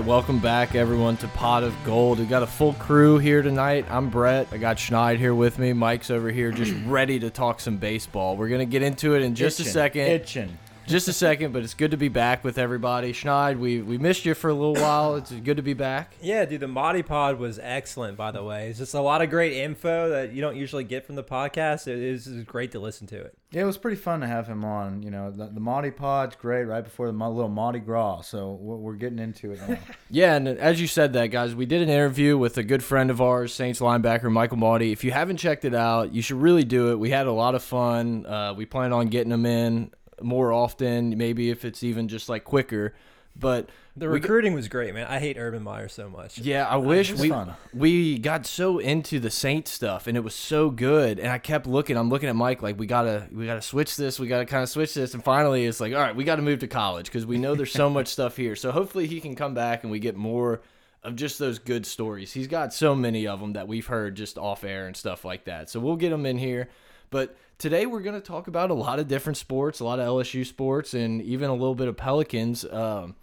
right, welcome back everyone to Pot of Gold. We got a full crew here tonight. I'm Brett. I got Schneid here with me. Mike's over here just ready to talk some baseball. We're gonna get into it in just Itching, a second. Itching. Just a second, but it's good to be back with everybody. Schneid, we we missed you for a little while. It's good to be back. Yeah, dude, the Mauti Pod was excellent, by the way. It's just a lot of great info that you don't usually get from the podcast. It is it was great to listen to it. Yeah, it was pretty fun to have him on. You know, the, the Mardi Pod's great right before the little Mardi Gras. So we're, we're getting into it now. Yeah, and as you said that, guys, we did an interview with a good friend of ours, Saints linebacker Michael Mauti. If you haven't checked it out, you should really do it. We had a lot of fun. Uh, we plan on getting him in more often, maybe if it's even just like quicker. But The we- recruiting was great, man. I hate Urban Meyer so much. Yeah, I wish we fun. we got so into the Saints stuff and it was so good and I kept looking I'm looking at Mike like we got to we got to switch this, we got to kind of switch this and finally it's like all right, we got to move to college cuz we know there's so much stuff here. So hopefully he can come back and we get more of just those good stories. He's got so many of them that we've heard just off air and stuff like that. So we'll get him in here. But today we're going to talk about a lot of different sports, a lot of LSU sports and even a little bit of Pelicans. Um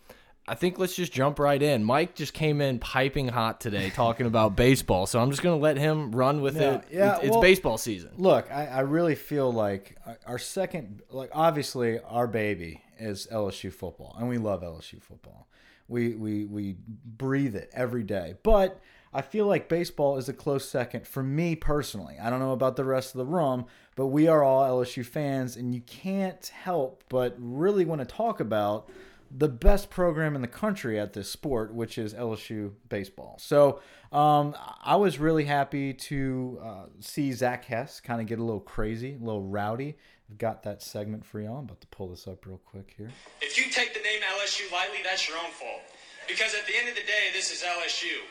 I think let's just jump right in. Mike just came in piping hot today talking about baseball, so I'm just going to let him run with Yeah, it. yeah, it's, well- baseball season. Look, I, I really feel like our- our second, like obviously our baby is LSU football, and we love LSU football. We we we breathe it every day, but. I feel like baseball is a close second for me personally. I don't know about the rest of the room, but we are all LSU fans, and you can't help but really want to talk about the best program in the country at this sport, which is LSU baseball. So um, I was really happy to uh, see Zack Hess kind of get a little crazy, a little rowdy. I've got that segment for y'all. I'm about to pull this up real quick here. If you take the name LSU lightly, that's your own fault. Because at the end of the day, this is LSU.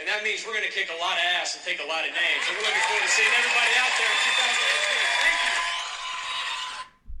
And that means we're going to kick a lot of ass and take a lot of names. And we're looking forward to seeing everybody out there in 2018. Thank you.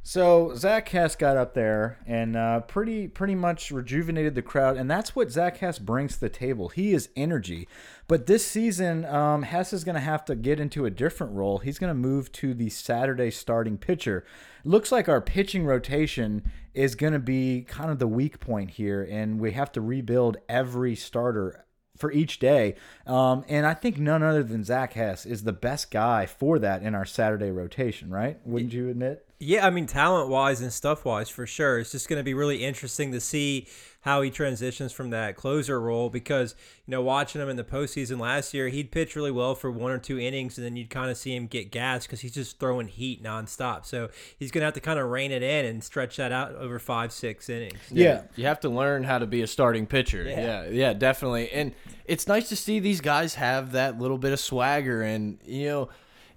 So Zack Hess got up there and uh, pretty pretty much rejuvenated the crowd, and that's what Zack Hess brings to the table. He is energy. But this season, um, Hess is going to have to get into a different role. He's going to move to the Saturday starting pitcher. Looks like our pitching rotation is going to be kind of the weak point here, and we have to rebuild every starter for each day. Um, and I think none other than Zack Hess is the best guy for that in our Saturday rotation, right? Wouldn't you admit? Yeah, I mean, talent wise and stuff wise, for sure. It's just going to be really interesting to see how he transitions from that closer role because, you know, watching him in the postseason last year, he'd pitch really well for one or two innings and then you'd kind of see him get gas because he's just throwing heat nonstop. So he's going to have to kind of rein it in and stretch that out over five, six innings. Yeah. You have to learn how to be a starting pitcher. Yeah. yeah, definitely. And it's nice to see these guys have that little bit of swagger and, you know,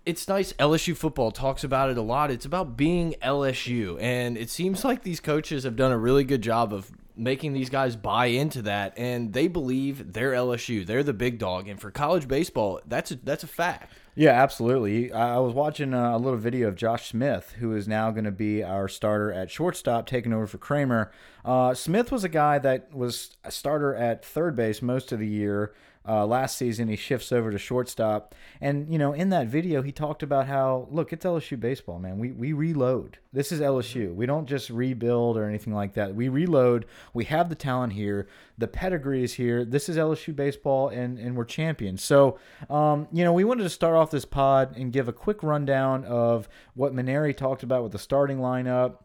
it's nice LSU football talks about it a lot. It's about being LSU and it seems like these coaches have done a really good job of making these guys buy into that and they believe they're LSU. They're the big dog and for college baseball, that's a, that's a fact. Yeah, absolutely. I was watching uh, a little video of Josh Smith, who is now going to be our starter at shortstop, taking over for Kramer. Uh, Smith was a guy that was a starter at third base most of the year. Uh, last season, he shifts over to shortstop, and you know, in that video, he talked about how look, it's LSU baseball, man. We we reload. This is LSU. We don't just rebuild or anything like that. We reload. We have the talent here. The pedigree is here. This is LSU baseball, and and we're champions. So, um, you know, we wanted to start off this pod and give a quick rundown of what Mainieri talked about with the starting lineup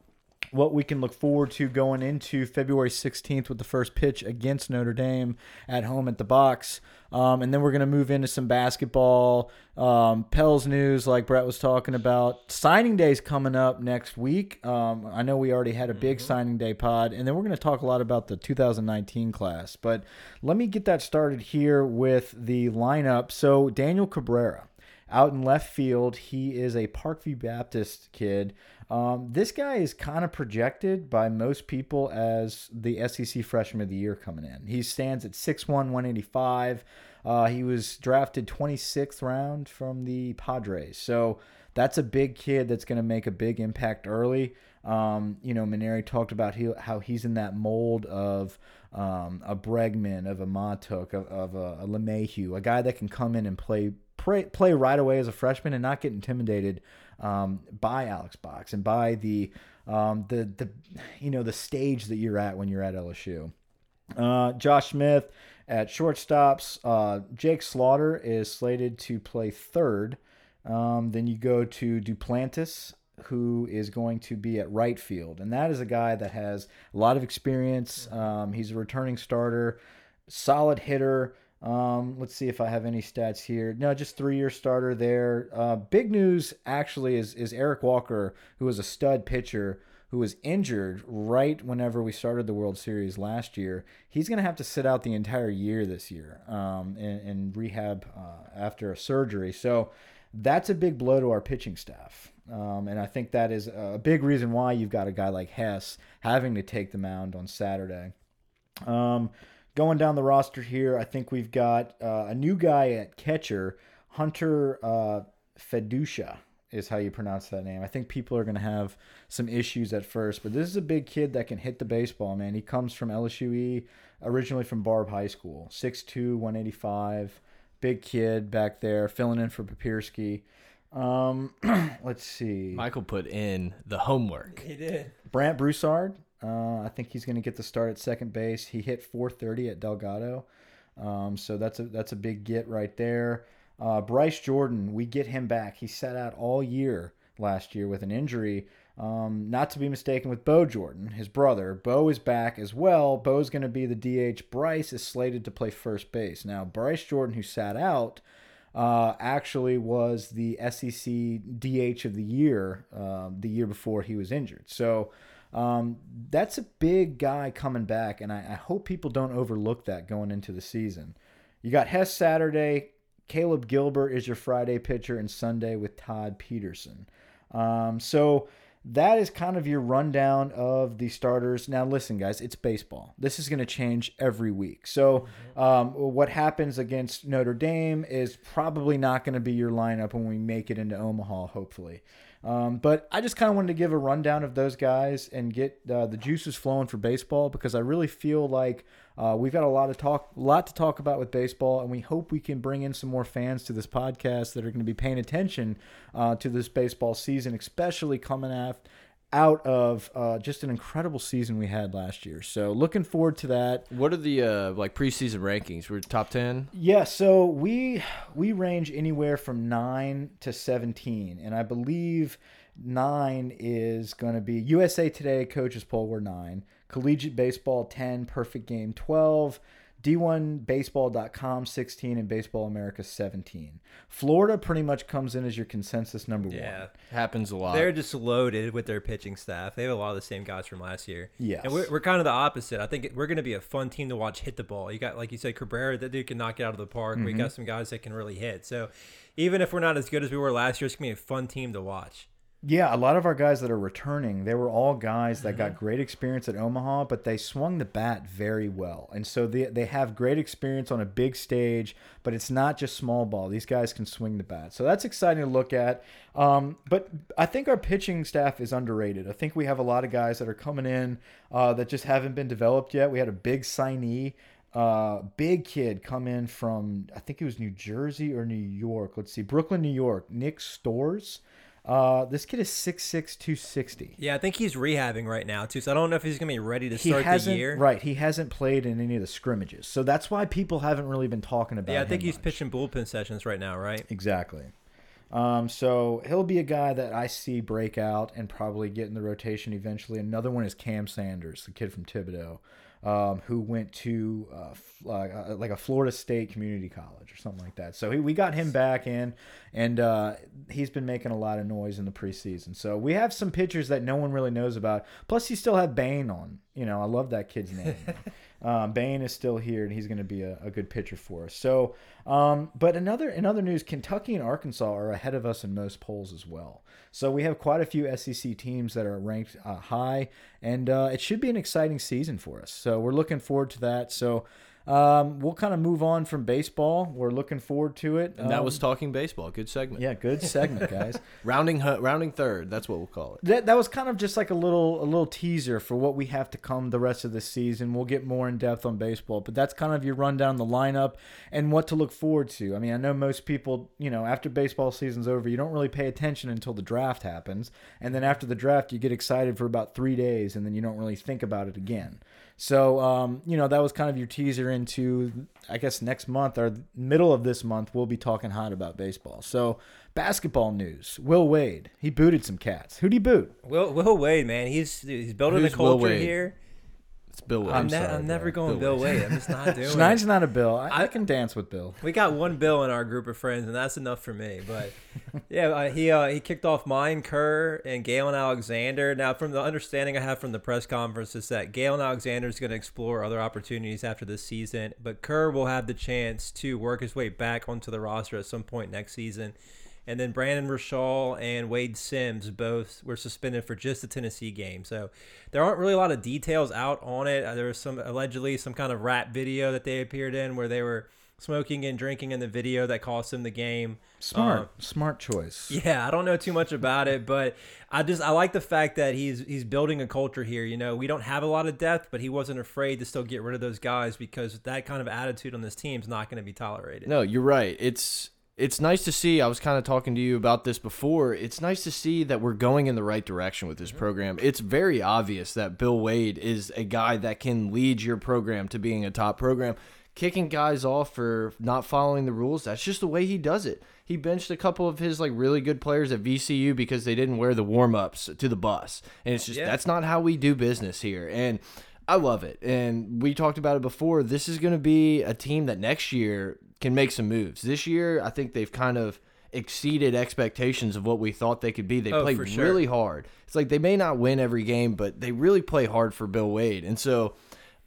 what we can look forward to going into February 16th with the first pitch against Notre Dame at home at the box. Um, and then we're going to move into some basketball, um, Pels news, like Brett was talking about. Signing day's coming up next week. Um, I know we already had a big signing day pod, and then we're going to talk a lot about the 2019 class. But let me get that started here with the lineup. So, Daniel Cabrera out in left field. He is a Parkview Baptist kid. Um, this guy is kind of projected by most people as the SEC Freshman of the Year coming in. He stands at 6'1", 185. Uh, he was drafted 26th round from the Padres. So that's a big kid that's going to make a big impact early. Um, you know, Mainieri talked about he, how he's in that mold of um, a Bregman, of a Matuk, of, of a, a LeMahieu, a guy that can come in and play play, play right away as a freshman and not get intimidated um, by Alex Box and by the um, the the you know the stage that you're at when you're at LSU. Uh, Josh Smith at shortstops. Uh, Jake Slaughter is slated to play third. Um, then you go to Duplantis, who is going to be at right field. And that is a guy that has a lot of experience. Um, he's a returning starter, solid hitter. Um, let's see if I have any stats here. No, just three-year starter there. Uh, big news actually is is Eric Walker, who was a stud pitcher who was injured right whenever we started the World Series last year. He's going to have to sit out the entire year this year um, in, in rehab uh, after a surgery. So that's a big blow to our pitching staff. Um, and I think that is a big reason why you've got a guy like Hess having to take the mound on Saturday. Um, going down the roster here, I think we've got uh, a new guy at catcher, Hunter uh, Feducia is how you pronounce that name. I think people are going to have some issues at first, but this is a big kid that can hit the baseball, man. He comes from LSUE, originally from Barbe High School, 6'2", 185, big kid back there, filling in for Papierski. Um, let's see. Michael put in the homework. He did. Brandt Broussard, uh, I think he's going to get the start at second base. He hit 430 at Delgado, um, so that's a that's a big get right there. Uh, Bryce Jordan, we get him back. He sat out all year last year with an injury. Um, not to be mistaken with Beau Jordan, his brother. Beau is back as well. Beau's going to be the DH. Bryce is slated to play first base. Now, Bryce Jordan, who sat out, uh, actually was the SEC DH of the year uh, the year before he was injured. So um, that's a big guy coming back, and I, I hope people don't overlook that going into the season. You got Hess Saturday, Caleb Gilbert is your Friday pitcher, and Sunday with Todd Peterson. Um, so that is kind of your rundown of the starters. Now, listen, guys, it's baseball. This is going to change every week. So, um, what happens against Notre Dame is probably not going to be your lineup when we make it into Omaha, hopefully. Um, but I just kind of wanted to give a rundown of those guys and get uh, the juices flowing for baseball because I really feel like uh, we've got a lot of talk, a lot to talk about with baseball, and we hope we can bring in some more fans to this podcast that are going to be paying attention uh, to this baseball season, especially coming out of uh, just an incredible season we had last year. So looking forward to that. What are the uh, like preseason rankings? We're top ten. Yeah, so we we range anywhere from nine to seventeen, and I believe nine is going to be USA Today coaches poll. We're nine, collegiate baseball ten, perfect game twelve. D1baseball.com 16 and Baseball America 17. Florida pretty much comes in as your consensus number one. Yeah. one. Happens a lot. They're just loaded with their pitching staff. They have a lot of the same guys from last year. Yes. And we're, we're kind of the opposite. I think we're going to be a fun team to watch hit the ball. You got, like you said, Cabrera, that dude can knock it out of the park. We Mm-hmm. got some guys that can really hit. So even if we're not as good as we were last year, it's going to be a fun team to watch. Yeah, a lot of our guys that are returning, they were all guys that Mm-hmm. got great experience at Omaha, but they swung the bat very well. And so they, they have great experience on a big stage, but it's not just small ball. These guys can swing the bat. So that's exciting to look at. Um, but I think our pitching staff is underrated. I think we have a lot of guys that are coming in uh, that just haven't been developed yet. We had a big signee uh big kid come in from i think it was new jersey or new york let's see brooklyn new york nick storz uh this kid is 6'6 260 Yeah, I think he's rehabbing right now, too. So I don't know if he's going to be ready to he start the hasn't year. right he hasn't played in any of the scrimmages so that's why people haven't really been talking about him. Yeah, I think he's much. pitching bullpen sessions right now, right? Exactly. Um, so he'll be a guy that I see break out and probably get in the rotation eventually. Another one is Cam Sanders, the kid from Thibodaux, um, who went to uh, uh, like a Florida State community college or something like that. So he, we got him back in, and uh, he's been making a lot of noise in the preseason. So we have some pitchers that no one really knows about. Plus, you still have Bain on. You know, I love that kid's name. Um, Bain is still here, and he's going to be a, a good pitcher for us. So, um, but another in other news, Kentucky and Arkansas are ahead of us in most polls as well. So we have quite a few SEC teams that are ranked uh, high, and uh, it should be an exciting season for us. So we're looking forward to that. So. Um, we'll kind of move on from baseball. We're looking forward to it. and that Um, was talking baseball. Good segment. yeah, good segment, guys. Rounding rounding third. That's what we'll call it. that that was kind of just like a little a little teaser for what we have to come the rest of the season. We'll get more in depth on baseball, but that's kind of your rundown of the lineup and what to look forward to. I mean, I know most people, you know, after baseball season's over, you don't really pay attention until the draft happens, and then after the draft, you get excited for about three days, and then you don't really think about it again. So, um, you know, that was kind of your teaser into, I guess, next month or middle of this month, we'll be talking hot about baseball. So, basketball news Will Wade, he booted some cats. Who'd he boot? Will Will Wade, man, he's he's building Who's a Will culture here. It's Bill. I'm, I'm ne- sorry, I'm never going Bill Bill Wade. I'm just not doing it. Tonight's not a Bill. I, I can dance with Bill. We got one Bill in our group of friends, and that's enough for me. But yeah, uh, he uh, he kicked off Mayan Kiir and Galen Alexander. Now, from the understanding I have from the press conference, is that Galen Alexander is going to explore other opportunities after this season, but Kiir will have the chance to work his way back onto the roster at some point next season. And then Brandon Rachal and Wayde Sims both were suspended for just the Tennessee game. So there aren't really a lot of details out on it. Uh, There was some allegedly some kind of rap video that they appeared in where they were smoking and drinking in the video that cost them the game. Smart, Um, smart choice. yeah, I don't know too much about it, but I just I like the fact that he's he's building a culture here. You know, we don't have a lot of depth, but he wasn't afraid to still get rid of those guys because that kind of attitude on this team is not going to be tolerated. No, you're right. It's it's nice to see. I was kind of talking to you about this before. It's nice to see that we're going in the right direction with this mm-hmm. program. It's very obvious that Bill Wade is a guy that can lead your program to being a top program. Kicking guys off for not following the rules, that's just the way he does it. He benched a couple of his like really good players at VCU because they didn't wear the warm-ups to the bus. And it's just Yeah. that's not how we do business here. And I love it. And we talked about it before. This is going to be a team that next year can make some moves. This year, I think they've kind of exceeded expectations of what we thought they could be. They Oh, play sure. really hard. It's like they may not win every game, but they really play hard for Bill Wade. And so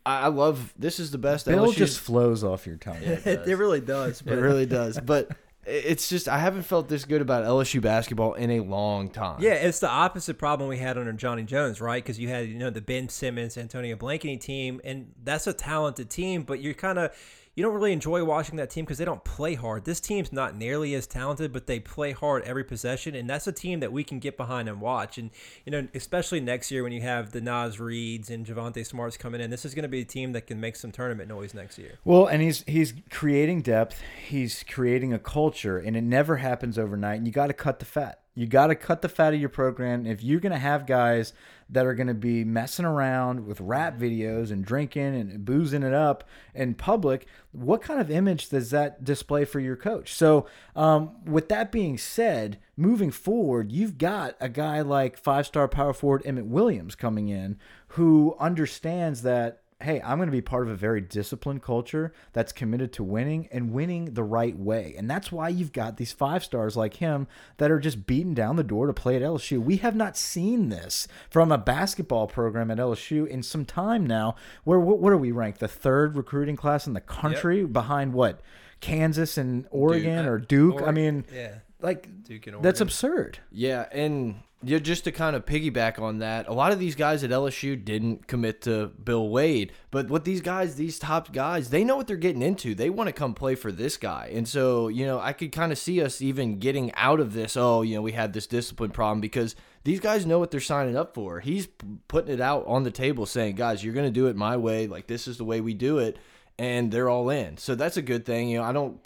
I I love this is the best Bill LSU's just flows off your tongue. it, really does. it really does. But it's just I haven't felt this good about LSU basketball in a long time. Yeah, it's the opposite problem we had under Johnny Jones, right? Because you had you know the Ben Simmons, Antonio Blakeney team, and that's a talented team, but you're kind of you don't really enjoy watching that team because they don't play hard. This team's not nearly as talented, but they play hard every possession, and that's a team that we can get behind and watch. And you know, especially next year when you have the Naz Reids and Javonte Smarts coming in, this is going to be a team that can make some tournament noise next year. Well, and he's he's creating depth. He's creating a culture, and it never happens overnight. And you got to cut the fat. You got to cut the fat of your program. If you're going to have guys that are going to be messing around with rap videos and drinking and boozing it up in public, what kind of image does that display for your coach? So, um, with that being said, moving forward, you've got a guy like five-star power forward Emmitt Williams coming in who understands that hey, I'm going to be part of a very disciplined culture that's committed to winning and winning the right way. And that's why you've got these five stars like him that are just beating down the door to play at LSU. We have not seen this from a basketball program at LSU in some time now. Where what, what are we ranked? The third recruiting class in the country behind what? Kansas and Oregon or uh, Duke? I mean, yeah. like Duke and that's absurd. Yeah, and yeah, just to kind of piggyback on that, a lot of these guys at LSU didn't commit to Bill Wade, but what these guys, these top guys, they know what they're getting into. They want to come play for this guy, and so you know, I could kind of see us even getting out of this. Oh, you know, we had this discipline problem because these guys know what they're signing up for. He's putting it out on the table, saying, "Guys, you're going to do it my way. Like this is the way we do it," and they're all in. So that's a good thing. You know, I don't.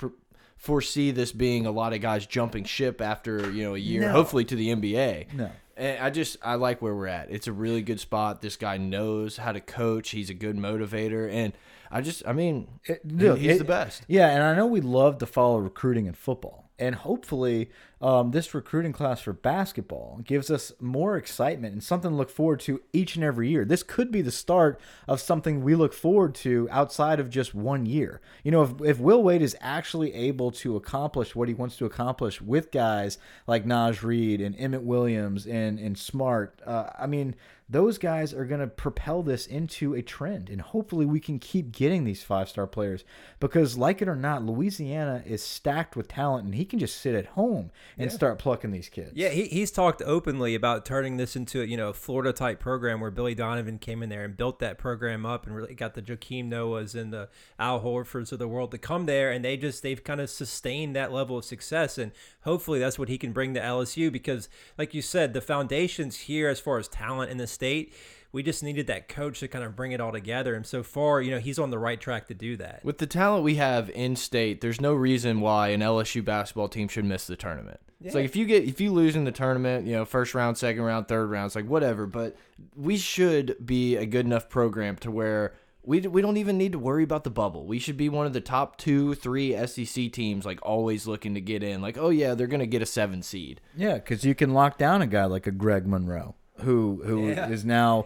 Foresee this being a lot of guys jumping ship after you know a year No. hopefully to the NBA No. and I just I like where we're at. It's a really good spot. This guy knows how to coach. He's a good motivator, and I just I mean It- look, he's it- the best. Yeah, and I know we love to follow recruiting in football, and hopefully, um, this recruiting class for basketball gives us more excitement and something to look forward to each and every year. This could be the start of something we look forward to outside of just one year. You know, if if Will Wade is actually able to accomplish what he wants to accomplish with guys like Naz Reid and Emmitt Williams and and Smart, uh, I mean those guys are going to propel this into a trend and hopefully we can keep getting these five star players because like it or not louisiana is stacked with talent and he can just sit at home and start plucking these kids. Yeah, he, he's talked openly about turning this into you know a Florida type program where Billy Donovan came in there and built that program up and really got the Joakim Noahs and the Al Horfords of the world to come there and they just they've kind of sustained that level of success and hopefully that's what he can bring to LSU because like you said the foundations here as far as talent in the state we just needed that coach to kind of bring it all together. And so far, you know, he's on the right track to do that. With the talent we have in state, there's no reason why an LSU basketball team should miss the tournament. It's like if you get if you lose in the tournament, you know, first round, second round, third round, it's like whatever. But we should be a good enough program to where we we don't even need to worry about the bubble. We should be one of the top two, three SEC teams, like always looking to get in. Like, oh yeah, they're gonna get a seven seed. Yeah, because you can lock down a guy like a Greg Monroe, who who is Yeah. now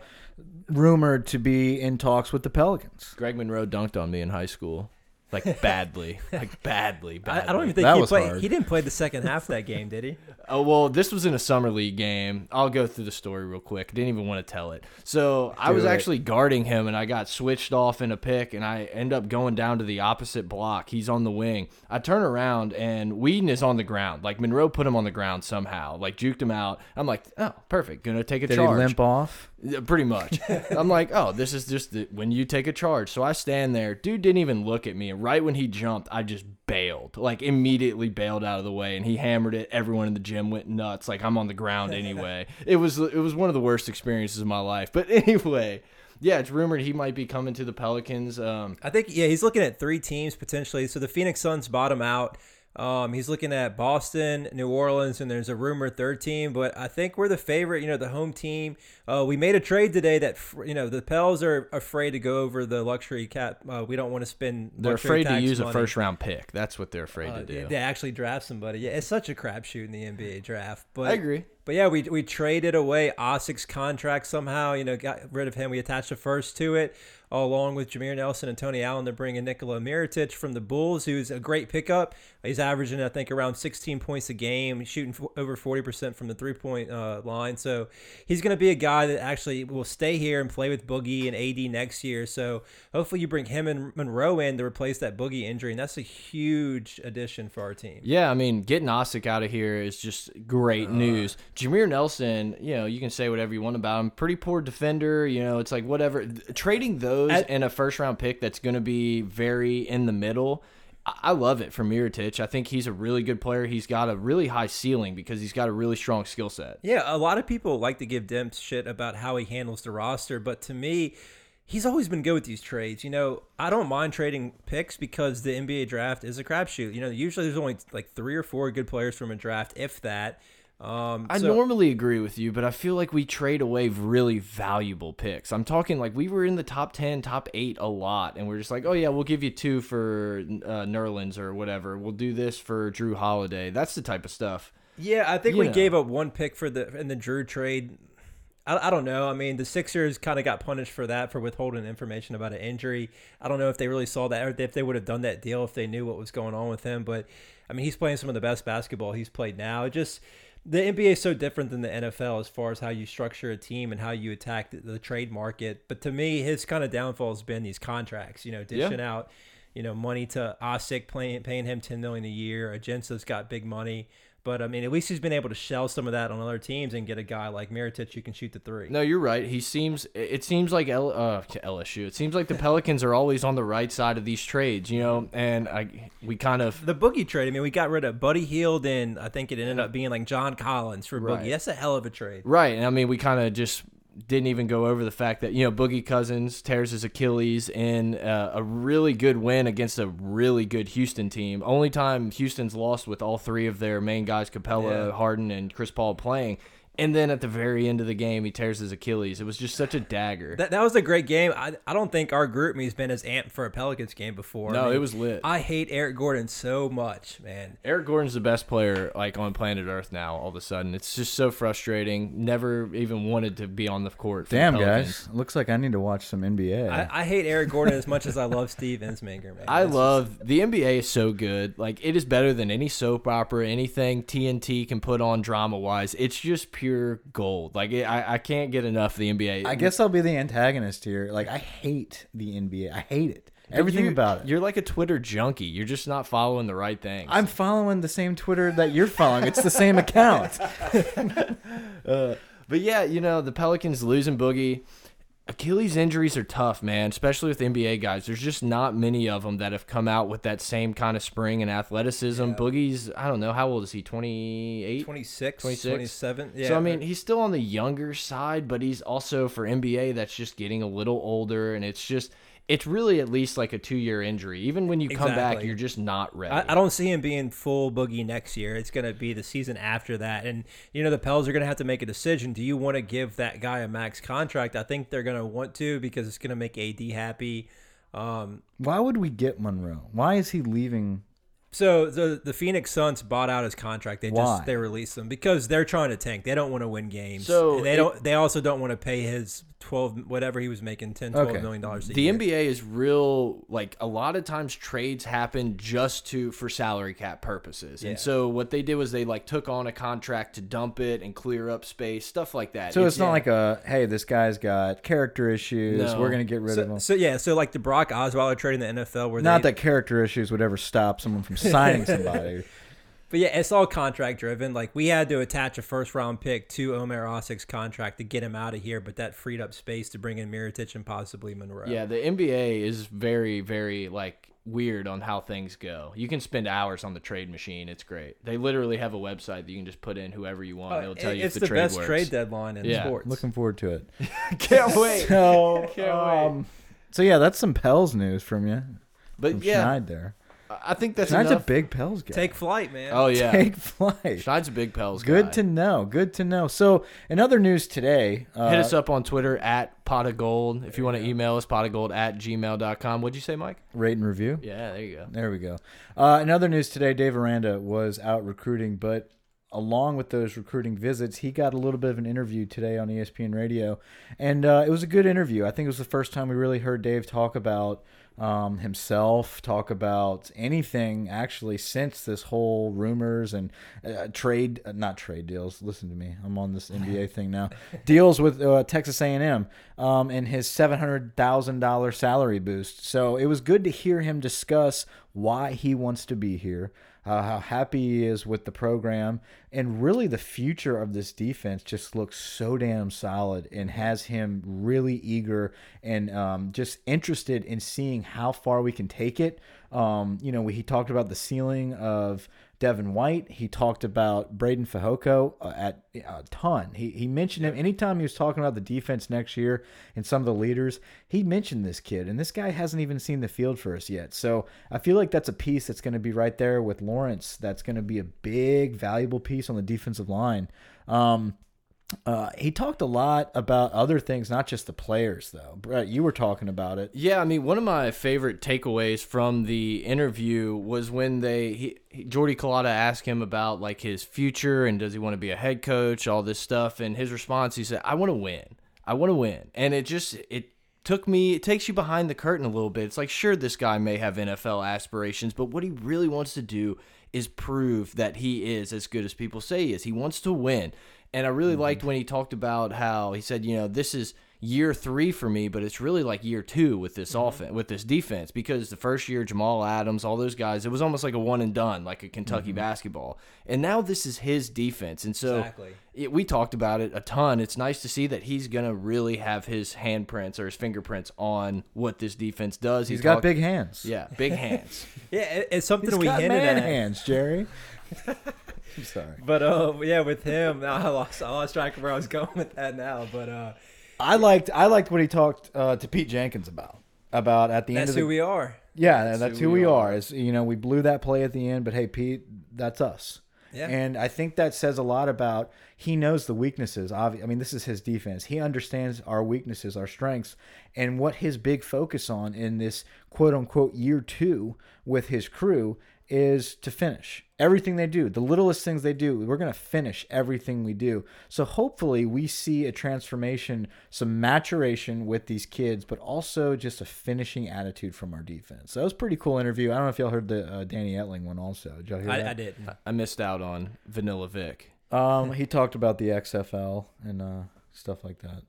rumored to be in talks with the Pelicans. Greg Monroe dunked on me in high school, like badly, like badly, I, badly. I don't even think That he was played. hard. He didn't play the second half of that game, did he? Oh well, this was in a summer league game. I'll go through the story real quick. Didn't even want to tell it. So I was it. actually guarding him, and I got switched off in a pick, and I end up going down to the opposite block. He's on the wing. I turn around, and Whedon is on the ground. Like Monroe put him on the ground somehow, like juked him out. I'm like, oh, perfect. Gonna take a Did charge. he limp off? Pretty much. I'm like, oh, this is just the, when you take a charge. So I stand there. Dude didn't even look at me. And right when he jumped, I just bailed, like immediately bailed out of the way. And he hammered it. Everyone in the gym went nuts. Like I'm on the ground anyway. it was it was one of the worst experiences of my life. But anyway, yeah, it's rumored he might be coming to the Pelicans. Um, I think yeah, he's looking at three teams potentially. So the Phoenix Suns bottom out. Um, he's looking at Boston, New Orleans, and there's a rumored third team. But I think we're the favorite. You know, the home team. Uh, we made a trade today that you know the Pels are afraid to go over the luxury cap. Uh, we don't want to spend. they're afraid to use a first round pick. That's what they're afraid Uh, to do. They actually draft somebody. Yeah, it's such a crapshoot in the NBA draft. But I agree. But yeah, we we traded away Asik's contract somehow. You know, got rid of him. We attached a first to it, along with Jameer Nelson and Tony Allen to bring in Nikola Mirotic from the Bulls, who's a great pickup. He's averaging, I think, around 16 points a game, shooting over 40% from the three point uh, line. So he's going to be a guy that actually will stay here and play with Boogie and AD next year. So hopefully you bring him and Monroe in to replace that Boogie injury, and that's a huge addition for our team. Yeah, I mean, getting Asik out of here is just great news. Jameer Nelson, you know, you can say whatever you want about him. Pretty poor defender, you know, it's like whatever. Trading those At- and a first round pick that's going to be very in the middle. I I love it for Mirotic. I think he's a really good player. He's got a really high ceiling because he's got a really strong skill set. Yeah, a lot of people like to give Demps shit about how he handles the roster, but to me, he's always been good with these trades. You know, I don't mind trading picks because the NBA draft is a crapshoot. You know, usually there's only like three or four good players from a draft, if that. Um, I so- normally agree with you, but I feel like we trade away really valuable picks. I'm talking like we were in the top 10, top 8 a lot, and we're just like, oh, yeah, we'll give you two for uh, Nerlens or whatever. We'll do this for Jrue Holiday. That's the type of stuff. Yeah, I think You we know. gave up one pick for the in the Jrue trade. I, I don't know. I mean, the Sixers kind of got punished for that for withholding information about an injury. I don't know if they really saw that or if they would have done that deal if they knew what was going on with him. But I mean, he's playing some of the best basketball he's played now. It just the NBA is so different than the NFL as far as how you structure a team and how you attack the, the trade market. But to me, his kind of downfall has been these contracts. You know, dishing out you know, money to Asik, paying paying him ten million a year. Ajinça's got big money, but I mean, at least he's been able to shell some of that on other teams and get a guy like Mirotic who can shoot the three. No, you're right. He seems. It seems like L, uh, LSU. It seems like the Pelicans are always on the right side of these trades, you know. And I, we kind of The Boogie trade. I mean, we got rid of Buddy Hield, and I think it ended up being like John Collins for Right. Boogie. That's a hell of a trade. Right. And I mean, we kind of just didn't even go over the fact that, you know, Boogie Cousins tears his Achilles in uh, a really good win against a really good Houston team. Only time Houston's lost with all three of their main guys, Capela, Yeah. Harden, and Chris Paul playing. And then at the very end of the game, he tears his Achilles. It was just such a dagger. That, that was a great game. I, I don't think our group me's been as amped for a Pelicans game before. No, I mean, it was lit. I hate Eric Gordon so much, man. Eric Gordon's the best player like on planet Earth now. All of a sudden, it's just so frustrating. Never even wanted to be on the court. For the Damn, Pelicans. guys. Looks like I need to watch some NBA. I, I hate Eric Gordon as much as I love Steve Ensminger, man. I That's love the NBA is so good. Like it is better than any soap opera, anything TNT can put on drama wise. It's just pure gold. Like it, I, I can't get enough of the NBA. I guess I'll be the antagonist here. Like I hate the NBA. I hate it. Everything You- about it. You're like a Twitter junkie. You're just not following the right things. I'm following the same Twitter that you're following. It's the same account. Uh, but yeah, you know the Pelicans losing Boogie. Achilles injuries are tough, man, especially with NBA guys. There's just not many of them that have come out with that same kind of spring and athleticism. Boogie's, I don't know, how old is he? 28? 26, 26? 27. Yeah. so I mean, he's still on the younger side, but he's also for NBA that's just getting a little older, and it's just it's really at least like a two year injury. Even when you come back, you're just not ready. I, I don't see him being full boogie next year. It's going to be the season after that. And, you know, the Pels are going to have to make a decision. Do you want to give that guy a max contract? I think they're going to want to because it's going to make AD happy. Um, Why would we get Monroe? Why is he leaving? so the the Phoenix Suns bought out his contract. They Why? just they released him because they're trying to tank. They don't want to win games. So and they it- don't. They also don't want to pay his twelve whatever he was making 10 12 Okay. million dollars a the year. NBA is real like a lot of times trades happen just to for salary cap purposes. Yeah. And so what they did was they like took on a contract to dump it and clear up space, stuff like that. So it's, not like a hey, this guy's got character issues. No. We're gonna get rid of him. so yeah, so like the Brock Osweiler trade in the NFL, where Not they, that character issues would ever stop someone from signing somebody. But yeah, it's all contract driven. Like we had to attach a first round pick to Omer Asik's contract to get him out of here, but that freed up space to bring in Mirotic and possibly Monroe. Yeah, the NBA is very, very like weird on how things go. You can spend hours on the trade machine. It's great. They literally have a website that you can just put in whoever you want. and it'll tell you Uh, it's if the, the, trade best works. trade deadline in Yeah. sports. Looking forward to it. Can't wait. So, Can't wait. um, so yeah, that's some Pels news from you. But From yeah, Schneid there. I think that's Schneid's a big Pels guy. Take flight, man. oh yeah, Take flight. Schneid's a big Pels Good guy. to know. Good to know. So, in other news today, uh, Hit us up on Twitter at pot of gold. If you want to email us, pot of gold at gmail.com. What'd you say, Mike? rate and review. Yeah, there you go. There we go. Uh, in other news today, Dave Aranda was out recruiting, but along with those recruiting visits, he got a little bit of an interview today on ESPN Radio, and uh, it was a good interview. I think it was the first time we really heard Dave talk about um, himself, talk about anything actually since this whole rumors and uh, trade, uh, not trade deals. Listen to me, I'm on this NBA thing now. Deals with uh, Texas A&M um, and his seven hundred thousand dollar salary boost. So it was good to hear him discuss why he wants to be here, uh, how happy he is with the program, and really the future of this defense just looks so damn solid and has him really eager and um, just interested in seeing how far we can take it. Um, you know, he talked about the ceiling of Devin White. He talked about Breiden Fehoko uh, at a ton. He, he mentioned him anytime he was talking about the defense next year and some of the leaders. He mentioned this kid, and this guy hasn't even seen the field for us yet. So I feel like that's a piece that's going to be right there with Lawrence. That's going to be a big, valuable piece on the defensive line. Um, uh, he talked a lot about other things, not just the players, though. Brett, you were talking about it. Yeah, I mean, one of my favorite takeaways from the interview was when they he, Jordy Culotta asked him about like his future and does he want to be a head coach, all this stuff, and his response he said, "I want to win. I want to win." And it just it took me it takes you behind the curtain a little bit. It's like sure this guy may have NFL aspirations, but what he really wants to do is prove that he is as good as people say he is. He wants to win. And I really liked mm-hmm. when he talked about how he said, you know, this is year three for me, but it's really like year two with this mm-hmm. offense, with this defense, because the first year Jamal Adams, all those guys, it was almost like a one and done, like a Kentucky mm-hmm. basketball, and now this is his defense, and so Exactly. it, we talked about it a ton. It's nice to see that he's gonna really have his handprints or his fingerprints on what this defense does. He He's got big hands. yeah, big hands. Yeah, it's something He's we got hinted man at. hands, Jerry. I'm sorry. But uh, yeah, with him, I lost I lost track of where I was going with that now. But uh, I liked I liked what he talked uh, to Pete Jenkins about about at the end that's of the who we are. yeah that's, who, we are. are. Is you know we blew that play at the end, but hey Pete, that's us. Yeah. And I think that says a lot about he knows the weaknesses. I mean, this is his defense. He understands our weaknesses, our strengths, and what his big focus on in this quote unquote year two with his crew is to finish everything they do. The littlest things they do, we're going to finish everything we do. So hopefully we see a transformation, some maturation with these kids, but also just a finishing attitude from our defense. So that was a pretty cool interview. I don't know if y'all heard the uh, Danny Etling one also. Did y'all hear that? I, I did. I missed out on Vanilla Vic. Um, he talked about the XFL and uh, stuff like that.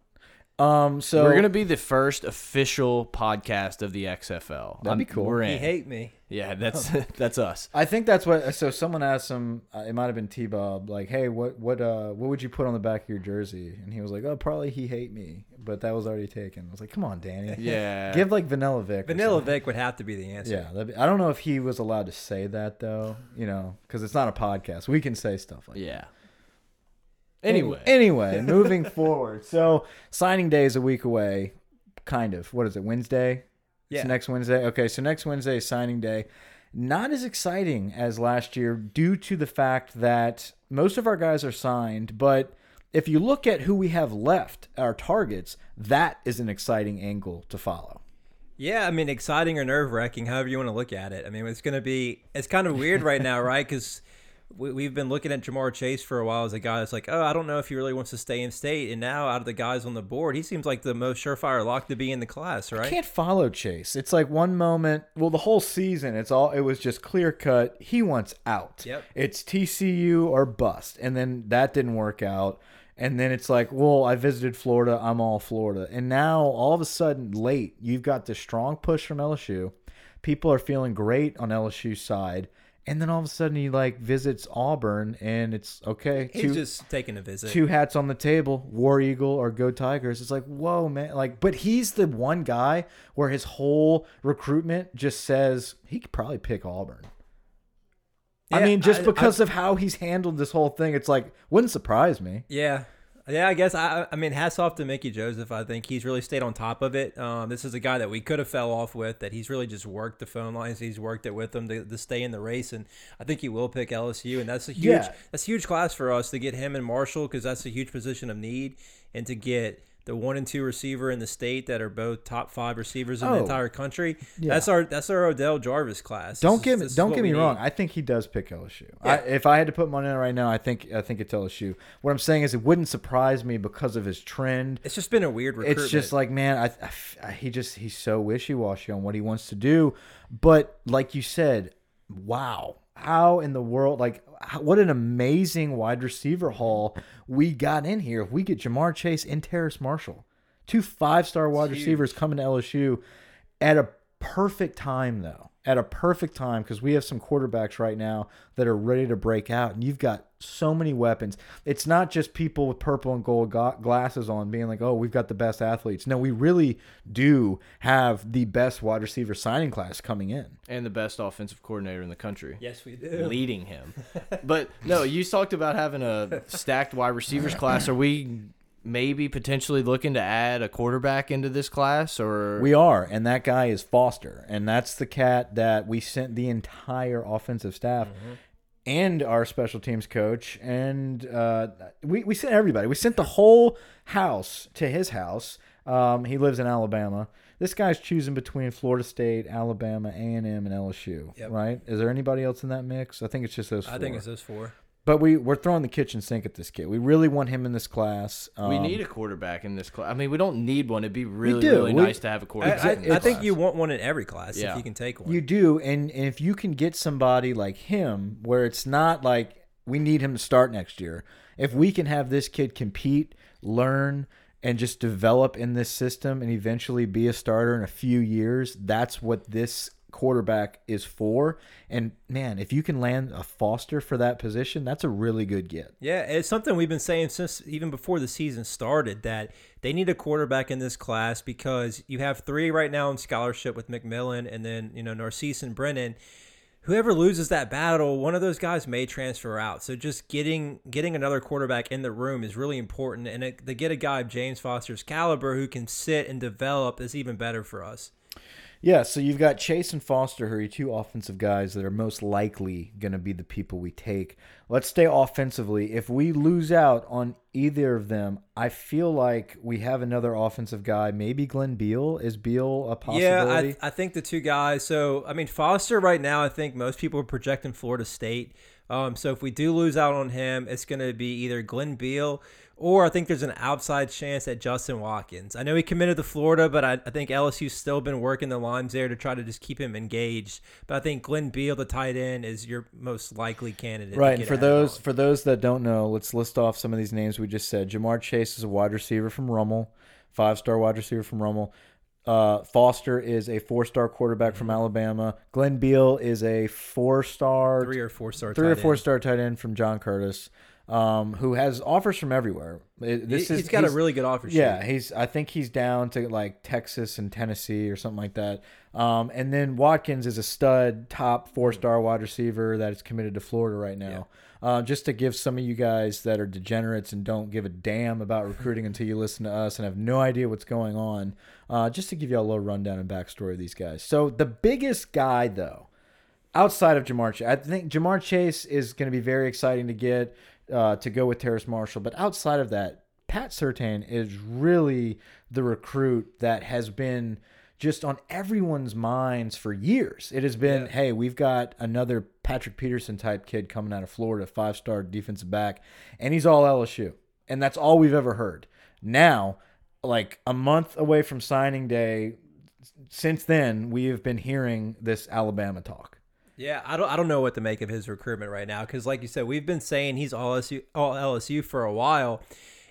Um, so we're gonna be the first official podcast of the XFL. That'd be cool. We're He in. hate me. Yeah, that's that's us. I think that's what. So someone asked him. Uh, it might have been T Bob. Like, hey, what what uh what would you put on the back of your jersey? And he was like, oh, probably he hate me. but that was already taken. I was like, come on, Danny. Yeah. Give like Vanilla Vic. Vanilla. Vic would have to be the answer. Yeah, that'd be- I don't know if he was allowed to say that though. You know, because it's not a podcast. We can say stuff like. yeah. that. Anyway. anyway, moving forward. So signing day is a week away, kind of. What is it? Wednesday. Yeah. It's next Wednesday. Okay, so next Wednesday is signing day. Not as exciting as last year due to the fact that most of our guys are signed, but if you look at who we have left, our targets, that is an exciting angle to follow. Yeah, I mean, exciting or nerve wracking, however you want to look at it. I mean, it's going to be, it's kind of weird right now, right? Because we, we've been looking at Ja'Marr Chase for a while as a guy that's like, oh, I don't know if he really wants to stay in state. And now, out of the guys on the board, he seems like the most surefire lock to be in the class, right? You can't follow Chase. It's like one moment, well, the whole season, it's all it was just clear cut. He wants out. Yep. It's TCU or bust, and then that didn't work out. And then it's like, well, I visited Florida. I'm all Florida. And now all of a sudden, late, you've got this strong push from LSU. People are feeling great on LSU's side. And then all of a sudden, he like visits Auburn, and it's okay. He's two- just taking a visit. two hats on the table, War Eagle or Go Tigers. It's like, whoa, man. Like, but he's the one guy where his whole recruitment just says he could probably pick Auburn. I mean, just I- because of how he's handled this whole thing, it's like wouldn't surprise me. Yeah. Yeah, I guess I I mean hats off to Mickey Joseph. I think he's really stayed on top of it. Um, this is a guy that we could have fell off with. That he's really just worked the phone lines. He's worked it with them to, to stay in the race, and I think he will pick LSU. And that's a huge Yeah. that's a huge class for us to get him and Marshall because that's a huge position of need, and to get the one and two receiver in the state that are both top five receivers in the Oh. entire country. Yeah. That's our that's our Odell Jarvis class. Don't get is- me this don't get me wrong. need. I think he does pick LSU. Yeah. I, if I had to put money on it right now, I think I think it's LSU. What I'm saying is, it wouldn't surprise me because of his trend. It's just been a weird recruitment. It's just like, man, I he just he's so wishy washy on what he wants to do. But like you said, wow, how in the world? Like, what an amazing wide receiver haul we got in here. If we get Ja'Marr Chase and Terrace Marshall, two five star wide receivers coming to LSU at a perfect time, though. At a perfect time because we have some quarterbacks right now that are ready to break out, and you've got so many weapons. It's not just people with purple and gold glasses on being like, "Oh, we've got the best athletes." No, we really do have the best wide receiver signing class coming in. And the best offensive coordinator in the country. yes, we do. leading him. but no, you talked about having a stacked wide receivers class. Are we maybe potentially looking to add a quarterback into this class or We are, and that guy is Foster, and that's the cat that we sent the entire offensive staff and our special teams coach, and uh, we we sent everybody. We sent the whole house to his house. Um, he lives in Alabama. This guy's choosing between Florida State, Alabama, A and M, and LSU. Yep. Right? Is there anybody else in that mix? I think it's just those. Four. I think it's those four. But we we're throwing the kitchen sink at this kid. We really want him in this class. we Um, need a quarterback in this class? I mean, we don't need one. It'd be really, do. really We- nice to have a quarterback. I, in this I think class. you want one in every class Yeah. if you can take one. You do, and, and if you can get somebody like him, where it's not like we need him to start next year. If we can have this kid compete, learn, and just develop in this system, and eventually be a starter in a few years, that's what this quarterback is for. And man, if you can land a Foster for that position, that's a really good get. Yeah, it's something we've been saying since even before the season started that they need a quarterback in this class because you have three right now in scholarship with McMillan and then, you know, Narcisse and Brennan. Whoever loses that battle, one of those guys may transfer out. So just getting getting another quarterback in the room is really important. And it, to get a guy of James Foster's caliber who can sit and develop is even better for us. Yeah, so you've got Chase and Foster, who are your two offensive guys that are most likely going to be the people we take. Let's stay offensively. If we lose out on either of them, I feel like we have another offensive guy. Maybe Glenn Beal. Is Beal a possibility? Yeah, I, I think the two guys. So, I mean, Foster right now, I think most people are projecting Florida State. Um, so if we do lose out on him, it's going to be either Glenn Beal or I think there's an outside chance at Justin Watkins. I know he committed to Florida, but I, I think LSU's still been working the lines there to try to just keep him engaged. But I think Glenn Beal, the tight end, is your most likely candidate. to Right, and for those on. for those that don't know, let's list off some of these names we just said. Ja'Marr Chase is a wide receiver from Rummel, five star wide receiver from Rummel. Uh, Foster is a four star quarterback from Alabama. Glenn Beal is a four star three or four star, three or four end. star tight end from John Curtis. Um, who has offers from everywhere. It- This He- is he's got a really good offer sheet. yeah, he's. I think he's down to like Texas and Tennessee or something like that. Um, and then Watkins is a stud, top four star wide receiver that is committed to Florida right now. Uh, just to give some of you guys that are degenerates and don't give a damn about recruiting until you listen to us and have no idea what's going on, uh, just to give you a little rundown and backstory of these guys. So the biggest guy though, outside of Ja'Marr Chase, I think Ja'Marr Chase is going to be very exciting to get uh, to go with Terrace Marshall. But outside of that, Pat Surtain is really the recruit that has been just on everyone's minds for years. It has been, hey, we've got another Patrick Peterson type kid coming out of Florida, five star defensive back, and he's all LSU. And that's all we've ever heard. Now, like a month away from signing day, since then, we have been hearing this Alabama talk. Yeah, I don't I don't know what to make of his recruitment right now because, like you said, we've been saying he's all LSU, all LSU for a while,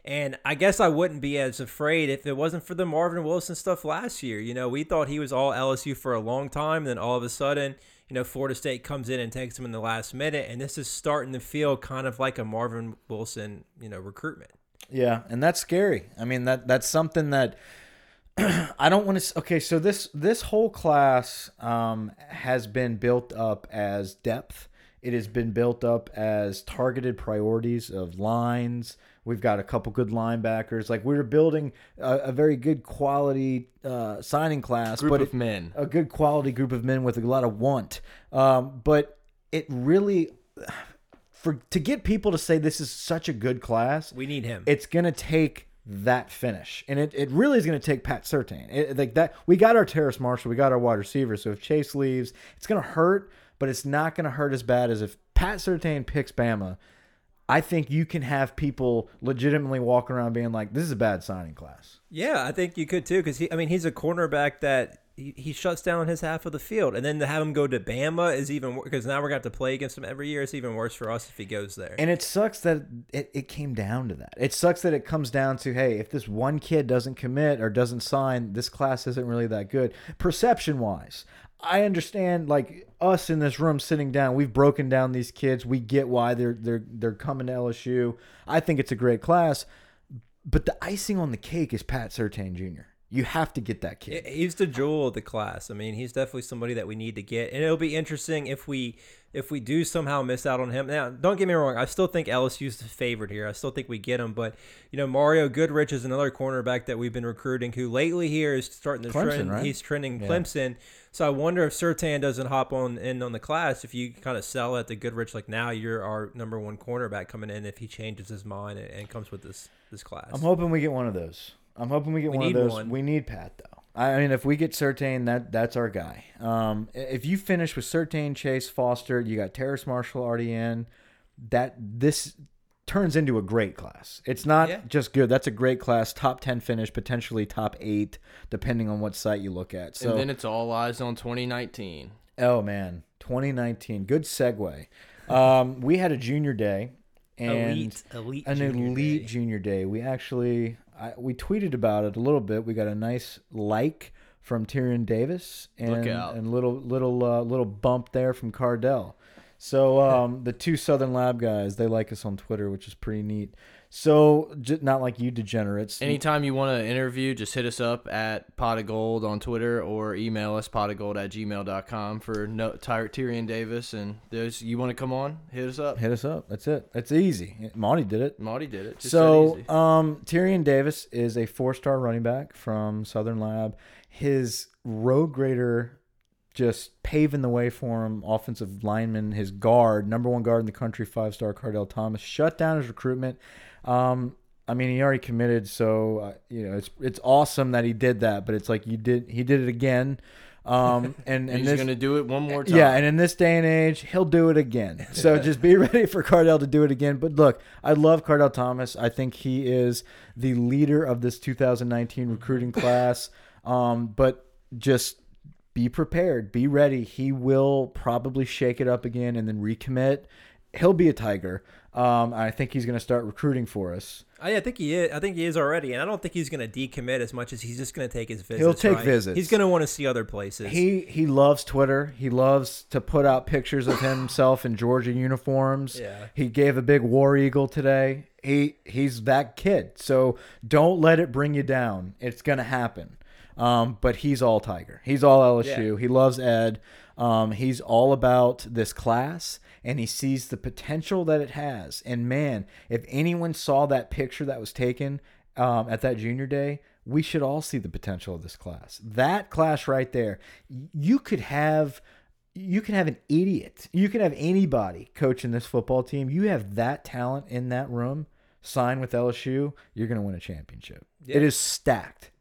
and I guess I wouldn't be as afraid if it wasn't for the Marvin Wilson stuff last year. You know, we thought he was all LSU for a long time, then all of a sudden, you know, Florida State comes in and takes him in the last minute, and this is starting to feel kind of like a Marvin Wilson, you know, recruitment. Yeah, and that's scary. I mean that that's something that I don't want to. Okay, so this this whole class um, has been built up as depth. It has been built up as targeted priorities of lines. We've got a couple good linebackers. Like we're building a, a very good quality uh, signing class, Group but of it- men. a good quality group of men with a lot of want. Um, but it really, for to get people to say this is such a good class, We need him. it's gonna take that finish, and it, it really is gonna take Pat Surtain. It, like that, we got our Terrace Marshall, we got our wide receiver. So if Chase leaves, it's gonna hurt, but it's not gonna hurt as bad as if Pat Surtain picks Bama. I think you can have people legitimately walking around being like, "This is a bad signing class." Yeah, I think you could too, because he, I mean, he's a cornerback that he, he shuts down his half of the field, and then to have him go to Bama is even because now we're going to to play against him every year. It's even worse for us if he goes there. And it sucks that it, it came down to that. It sucks that it comes down to, hey, if this one kid doesn't commit or doesn't sign, this class isn't really that good. Perception wise, I understand like us in this room sitting down, we've broken down these kids. We get why they're they're they're coming to LSU. I think it's a great class. But the icing on the cake is Pat Surtain Jr. You have to get that kid. He's the jewel of the class. I mean, he's definitely somebody that we need to get, and it'll be interesting if we if we do somehow miss out on him. Now, don't get me wrong, I still think LSU's the favorite here. I still think we get him, but you know, Mario Goodrich is another cornerback that we've been recruiting, who lately here is starting to Clemson, trend. right? He's trending Yeah. Clemson. So I wonder if Surtain doesn't hop on in on the class. If you kind of sell at the Goodrich, like now you're our number one cornerback coming in. If he changes his mind and, and comes with this this class, I'm hoping we get one of those. I'm hoping we get We one of those. one. We need Pat though. I mean, if we get Surtain, that that's our guy. Um, if you finish with Surtain, Chase, Foster, you got Terrace Marshall already in. That this turns into a great class. It's not Yeah. just good. That's a great class. Top ten finish, potentially top eight, depending on what site you look at. So and then it's all eyes on 2019. Oh man, 2019. Good segue. Um, we had a junior day and elite, elite, an junior elite day. junior day. We actually I, we tweeted about it a little bit. We got a nice like from Tyrion Davis and and little little uh, little bump there from Kardell. So um, the two Southern Lab guys, they like us on Twitter, which is pretty neat. So not like you degenerates. Anytime you want to interview, just hit us up at pot of gold on Twitter or email us pot of gold at gmail.com for no, Ty- Tyrion Davis. And those you want to come on, hit us up. Hit us up. That's it. That's easy. Monty did it. Marty did it. Just so, easy. um, Tyrion Davis is a four-star running back from Southern Lab. His road grader just paving the way for him. Offensive lineman, his guard, number one guard in the country, five-star Kardell Thomas, shut down his recruitment. Um, I mean, he already committed, so uh, you know it's it's awesome that he did that. But it's like you did, he did it again. Um, and and He's going to do it one more time. yeah, and in this day and age, he'll do it again. So just be ready for Kardell to do it again. But look, I love Kardell Thomas. I think he is the leader of this 2019 recruiting class. Um, but just be prepared, be ready. He will probably shake it up again and then recommit. he'll be a Tiger. Um, I think he's going to start recruiting for us. I, I think he is. I think he is already, and I don't think he's going to decommit as much as he's just going to take his visits. He'll take right? visits. He's going to want to see other places. He he loves Twitter. He loves to put out pictures of himself in Georgia uniforms. Yeah. He gave a big war eagle today. He he's that kid. So don't let it bring you down. It's gonna happen. Um, but he's all Tiger. He's all LSU. Yeah. He loves Ed. Um, he's all about this class, and he sees the potential that it has. And man, if anyone saw that picture that was taken um, at that junior day, we should all see the potential of this class. That class right there, you could have. You can have an idiot. You can have anybody coaching this football team. You have that talent in that room. Sign with LSU. You're going to win a championship. It is stacked,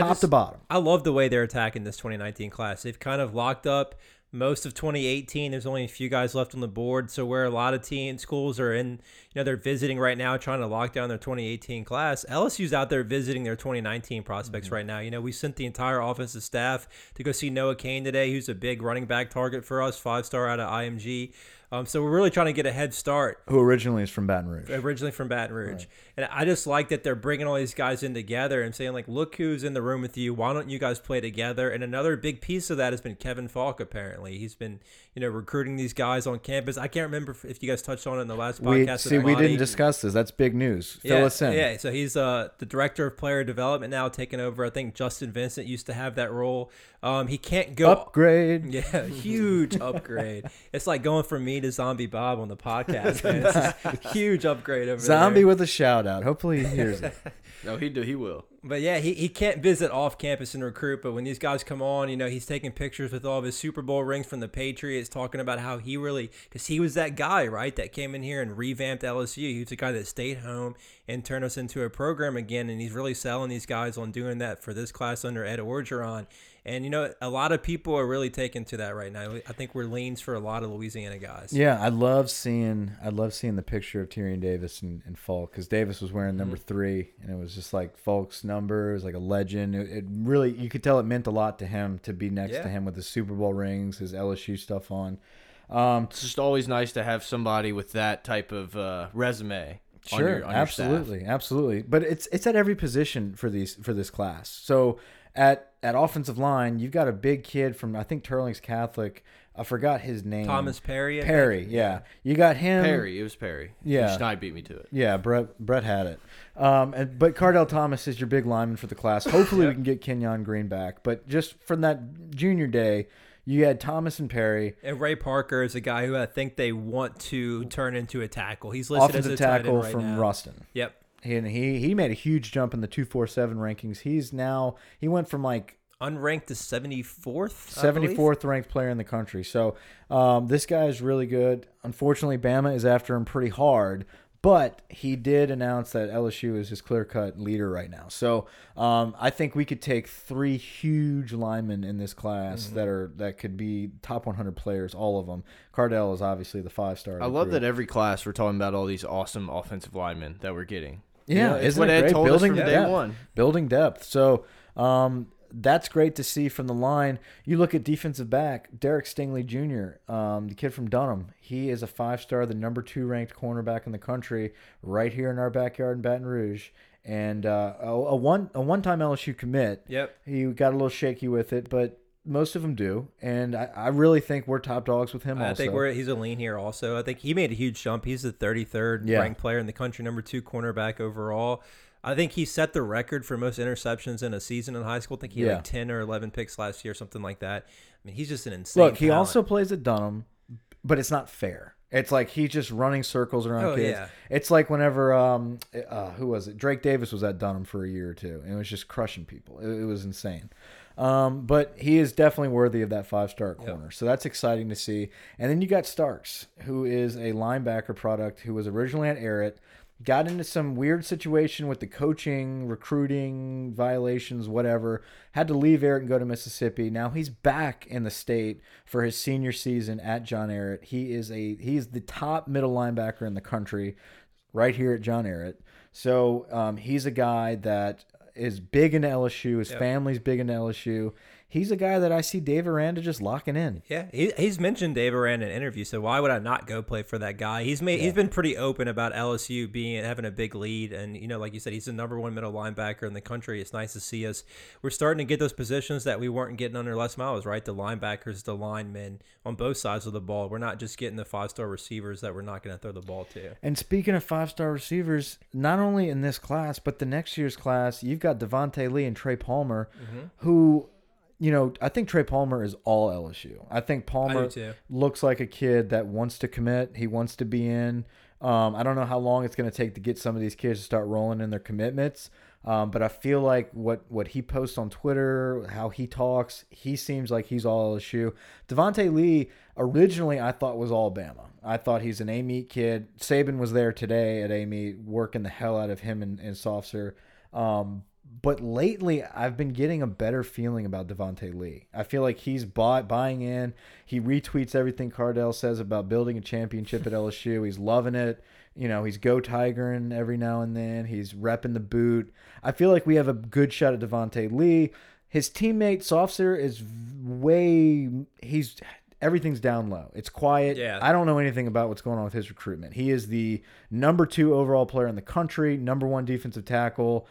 top just- to bottom. I love the way they're attacking this 2019 class. They've kind of locked up most of 2018. There's only a few guys left on the board. So where a lot of teen schools are in, know, they're visiting right now, trying to lock down their 2018 class. LSU's out there visiting their 2019 prospects Mm-hmm. right now. You know, we sent the entire offensive staff to go see Noah Cain today, who's a big running back target for us, five star out of IMG. Um, so we're really trying to get a head start Who originally is from Baton Rouge. originally from Baton Rouge. And I just like that they're bringing all these guys in together and saying like, look who's in the room with you. Why don't you guys play together? And another big piece of that has been Kevin Faulk. Apparently, he's been you know recruiting these guys on campus. I can't remember if- you guys touched on it in the last We podcast. see. We didn't discuss this. That's big news. Fill yeah, us in. Yeah, so he's uh, the director of player development now, taking over. I think Justin Vincent used to have that role. Um, he can't go Upgrade. yeah, huge upgrade. It's like going from me to Zombie Bob on the podcast, man. It's a huge upgrade over Zombie there. with a shout out. Hopefully he hears it. No, he do. He will. But yeah, he, he can't visit off campus and recruit. But when these guys come on, you know, he's taking pictures with all of his Super Bowl rings from the Patriots, talking about how he really, because he was that guy, right, that came in here and revamped LSU. He was the guy that stayed home and turned us into a program again. And he's really selling these guys on doing that for this class under Ed Orgeron. And, you know, a lot of people are really taking to that right now. I think we're leans for a lot of Louisiana guys. Yeah, I love seeing. I love seeing the picture of Tyrion Davis and, and Faulk because Davis was wearing number Mm-hmm. three, and it was just like Faulk's number. It was like a legend. It, it really, you could tell it meant a lot to him to be next Yeah. to him with his Super Bowl rings, his LSU stuff on. Um, It's just always nice to have somebody with that type of uh, resume. on Sure, your- on your staff. absolutely, absolutely. But it's it's at every position for these for this class. So at at offensive line, you've got a big kid from I think Teurlings Catholic. I forgot his name. Thomas Perry. I think. Perry. Yeah, you got him. Perry. It was Perry. Yeah. Schneid beat me to it. Yeah, Brett Brett had it. Um, and, but Kardell Thomas is your big lineman for the class. Hopefully, we can get Kenyon Green back. But just from that junior day, you had Thomas and Perry, And Ray Parker is a guy who I think they want to turn into a tackle. He's listed offensive as a tight end tackle right from now. Ruston. Yep. And he he made a huge jump in the two four seven rankings. He's now he went from like Unranked to 74th. I seventy believe. fourth ranked player in the country. So um, this guy is really good. Unfortunately, Bama is after him pretty hard. But he did announce that LSU is his clear cut leader right now. So um, I think we could take three huge linemen in this class Mm-hmm. that are that could be top 100 players, all of them. Kardell is obviously the five star. I love that every class we're talking about all these awesome offensive linemen that we're getting. Yeah, You know, it's isn't what it Ed great? told us building from day depth. one. Building depth. So um, that's great to see from the line. You look at defensive back, Derek Stingley Jr., um, the kid from Dunham. He is a five star, the number two ranked cornerback in the country, right here in our backyard in Baton Rouge. And uh, a, a one a one time LSU commit. Yep. He got a little shaky with it, but most of them do. And I, I really think we're top dogs with him. I also. think we're he's a lean here also. I think he made a huge jump. He's the 33rd Yeah. ranked player in the country, number two cornerback overall. I think he set the record for most interceptions in a season in high school. I think he had like 10 or 11 picks last year, something like that. I mean, he's just an insane. Look, he talent. also plays at Dunham, but it's not fair. It's like he's just running circles around Oh, kids. yeah. It's like whenever um uh, who was it? Drake Davis was at Dunham for a year or two, and it was just crushing people. It, it was insane. Um, but he is definitely worthy of that five star corner. So that's exciting to see. And then you got Starks, who is a linebacker product who was originally at Ehret, got into some weird situation with the coaching, recruiting violations, whatever. Had to leave Ehret and go to Mississippi. Now he's back in the state for his senior season at John Ehret. He is a he's the top middle linebacker in the country, right here at John Ehret. So um, he's a guy that is big into LSU. His family's big in LSU. He's a guy that I see Dave Aranda just locking in. Yeah, he, he's mentioned Dave Aranda in an interview, so why would I not go play for that guy? He's made he's been pretty open about LSU being having a big lead, and you know, like you said, he's the number one middle linebacker in the country. It's nice to see us. We're starting to get those positions that we weren't getting under Les Miles, right? The linebackers, the linemen on both sides of the ball. We're not just getting the five star receivers that we're not going to throw the ball to. And speaking of five star receivers, not only in this class, but the next year's class, you've got Devonta Lee and Trey Palmer, mm-hmm. who, you know, I think Trey Palmer is all LSU. I think Palmer too. looks like a kid that wants to commit, he wants to be in. Um, I don't know how long it's going to take to get some of these kids to start rolling in their commitments. Um, but I feel like what, what he posts on Twitter, how he talks, he seems like he's all LSU. Devonta Lee originally I thought was Alabama. I thought he's an Amite kid. Saban was there today at Amite, working the hell out of him and, and Sopsher. Um, but lately, I've been getting a better feeling about Devonta Lee. I feel like he's bought, buying in. He retweets everything Kardell says about building a championship at LSU. He's loving it. You know, he's go Tigering every now and then. He's repping the boot. I feel like we have a good shot at Devonta Lee. His teammate Sopsher is way he's everything's down low. It's quiet. Yeah. I don't know anything about what's going on with his recruitment. He is the number two overall player in the country, number one defensive tackle.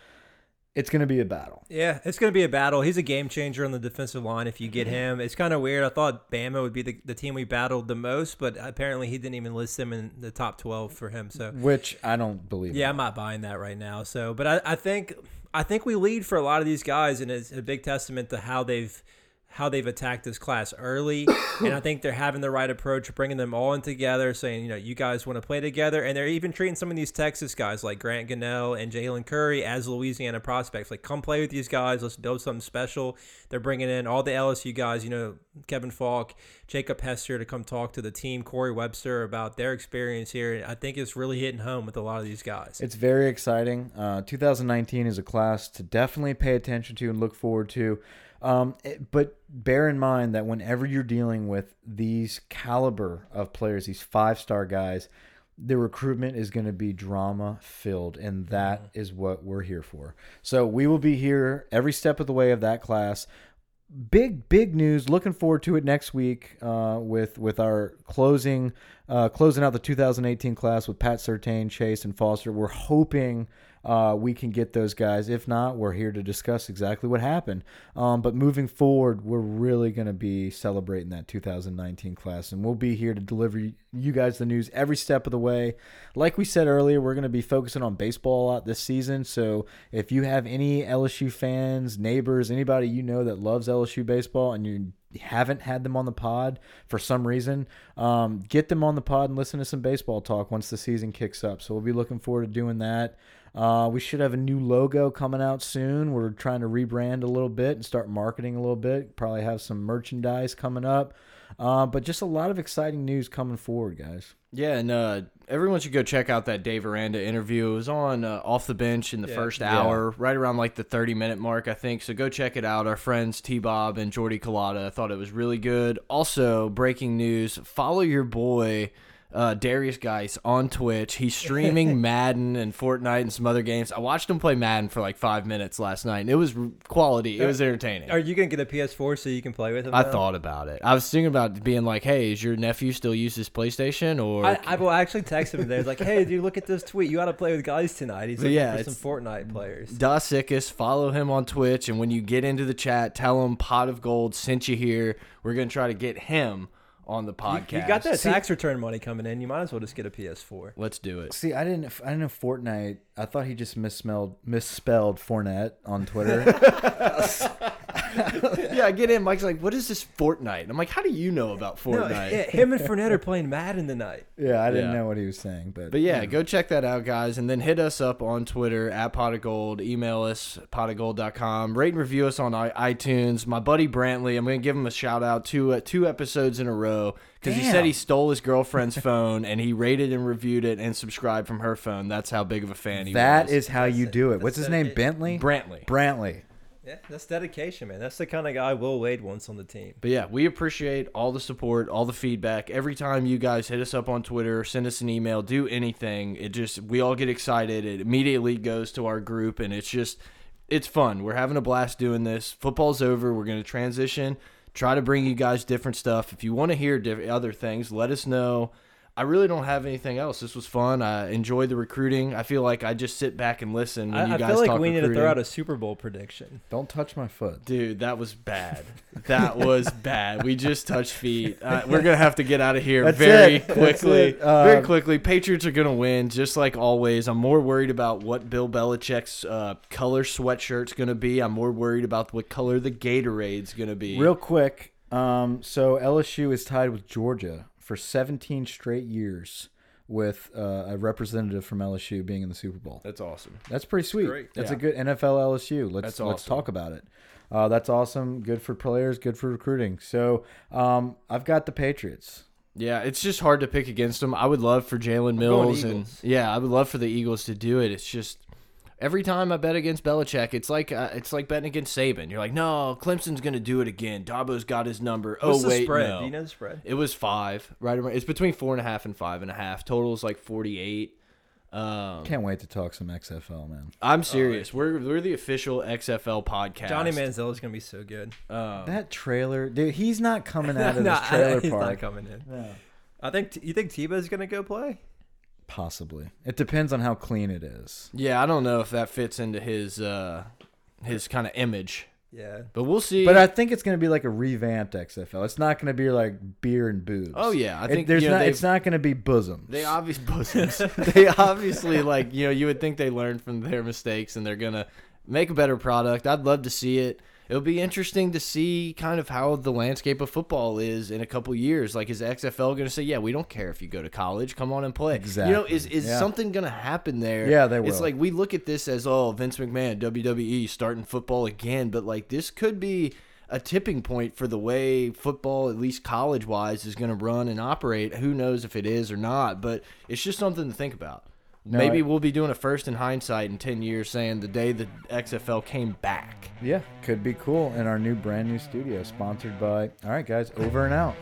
It's going to be a battle. Yeah, it's going to be a battle. He's a game changer on the defensive line if you get Mm-hmm. him. It's kind of weird. I thought Bama would be the, the team we battled the most, but apparently he didn't even list them in the top 12 for him. So, Which I don't believe. yeah, I'm not buying that right now. So, but I, I think I think we lead for a lot of these guys, and it's a big testament to how they've how they've attacked this class early. and I think they're having the right approach, bringing them all in together, saying, you know, you guys want to play together. And they're even treating some of these Texas guys like Grant Gunnell and Jalen Curry as Louisiana prospects. Like, come play with these guys. Let's build something special. They're bringing in all the LSU guys, you know, Kevin Faulk, Jacob Hester to come talk to the team, Corey Webster about their experience here. I think it's really hitting home with a lot of these guys. It's very exciting. Uh, 2019 is a class to definitely pay attention to and look forward to. Um, it- but bear in mind that whenever you're dealing with these caliber of players, these five star guys, the recruitment is going to be drama filled, and that is what we're here for. So we will be here every step of the way of that class. Big big news. Looking forward to it next week uh, with with our closing uh, closing out the 2018 class with pat Surtain, chase and foster. We're hoping uh, we can get those guys. If not we're here to discuss exactly what happened. Um, but moving forward we're really going to be celebrating that 2019 class and we'll be here to deliver you guys the news every step of the way. Like we said earlier we're going to be focusing on baseball a lot this season so if you have any lsu fans neighbors anybody you know that loves lsu baseball and you haven't had them on the pod for some reason um, get them on the pod and listen to some baseball talk once the season kicks up. So we'll be looking forward to doing that uh, we should have a new logo coming out soon. We're trying to rebrand a little bit and start marketing a little bit. Probably have some merchandise coming up. Uh, but just a lot of exciting news coming forward, guys. Yeah, and uh, everyone should go check out that Dave Aranda interview. It was on uh, Off the Bench in the first hour, right around like the 30 minute mark, I think. So go check it out. Our friends T Bob and Jordy Culotta thought it was really good. Also, breaking news follow your boy. Uh, Darius Geis on Twitch. He's streaming Madden and Fortnite and some other games. I watched him play Madden for like five minutes last night, and it was quality. It was entertaining. Are you going to get a PS4 so you can play with him? I now? thought about it. I was thinking about being like, "Hey, is your nephew still use his PlayStation?" Or I, I will actually text him today. It's like, hey, dude, look at this tweet. You got to play with guys tonight. He's looking yeah, for some Fortnite players. Dasikus, follow him on Twitch, and when you get into the chat, tell him Pot of Gold sent you here. We're gonna try to get him on the podcast. You got that tax return money coming in. You might as well just get a PS4. Let's do it. See, I didn't. I didn't know Fortnite. I thought he just misspelled misspelled Fournette on Twitter. yeah, get in. Mike's like, "What is this Fortnite?" I'm like, "How do you know about No, Fortnite?" yeah, him and Fournette are playing Madden tonight. yeah, I didn't Yeah. know what he was saying, but But yeah, go check that out, guys. And then hit us up on Twitter at pot of gold. Email us, potofgold.com. Rate and review us on iTunes. My buddy Brantley, I'm going to give him a shout out two, uh, two episodes in a row because he said he stole his girlfriend's phone and he rated and reviewed it and subscribed from her phone. That's how big of a fan he that was. is how you do it. What's his name? it. Bentley. Brantley. Brantley. Yeah, that's dedication, man. That's the kind of guy Will Wade wants on the team. But yeah, we appreciate all the support, all the feedback. Every time you guys hit us up on Twitter, send us an email, do anything, it just we all get excited. It immediately goes to our group and it's just it's fun. We're having a blast doing this. Football's over. We're gonna transition. Try to bring you guys different stuff. If you want to hear other things, let us know. I really don't have anything else. This was fun. I enjoyed the recruiting. I feel like I just sit back and listen when I, you guys I guys feel like talk we need to throw out a Super Bowl prediction. Don't touch my foot. Dude, that was bad. That was bad. We just touched feet. Uh, we're gonna have to get out of here That's very it. Quickly. it. Uh, very quickly. Patriots are gonna win, just like always. I'm more worried about what Bill Belichick's uh, color sweatshirt's gonna be. I'm more worried about what color the Gatorade's gonna be. Real quick, um, so LSU is tied with Georgia for 17 straight years with uh, a representative from LSU being in the Super Bowl. That's awesome. That's pretty sweet. great. That's Yeah. a good NFL LSU. Let's That's let's talk about it. Uh, that's awesome. Good for players. Good for recruiting. So um, I've got the Patriots. Yeah, it's just hard to pick against them. I would love for Jalen Mills and yeah, I would love for the Eagles to do it. It's just every time I bet against Belichick, it's like uh, it's like betting against Saban. You're like, no, Clemson's gonna do it again. Dabo's got his number. What's oh the wait, spread? no. Do you know the spread? It was five, right? around- It's between four and a half and five and a half. Total is like forty-eight. Um, Can't wait to talk some XFL, man. I'm serious. We're we're the official XFL podcast. Johnny Manziel is gonna be so good. Um, That trailer, dude. He's not coming out of No, this trailer he's park. not coming in. I think you think Tebow's gonna go play. Possibly. It depends on how clean it is. yeah, I don't know if that fits into his uh, his kind of image, Yeah. but we'll see. But I think it's going to be like a revamped XFL. It's not going to be like beer and booze. Oh, yeah, I It- think, there's you know, not. It's not going to be bosoms. They obvious bosoms. they obviously like you know you would think they learned from their mistakes and they're gonna make a better product. I'd love to see it. It'll be interesting to see kind of how the landscape of football is in a couple years. Like is XFL gonna say, yeah, we don't care if you go to college, come on and play. Exactly. You know, is is Yeah. something gonna happen there? Yeah, they will. It's like we look at this as oh Vince McMahon, WWE starting football again, but like this could be a tipping point for the way football, at least college wise, is going to run and operate. Who knows if it is or not, but it's just something to think about. Maybe I- we'll be doing a first in hindsight in 10 years saying the day the XFL came back. Yeah, could be cool in our new brand new studio, sponsored by. All right, guys, over and out.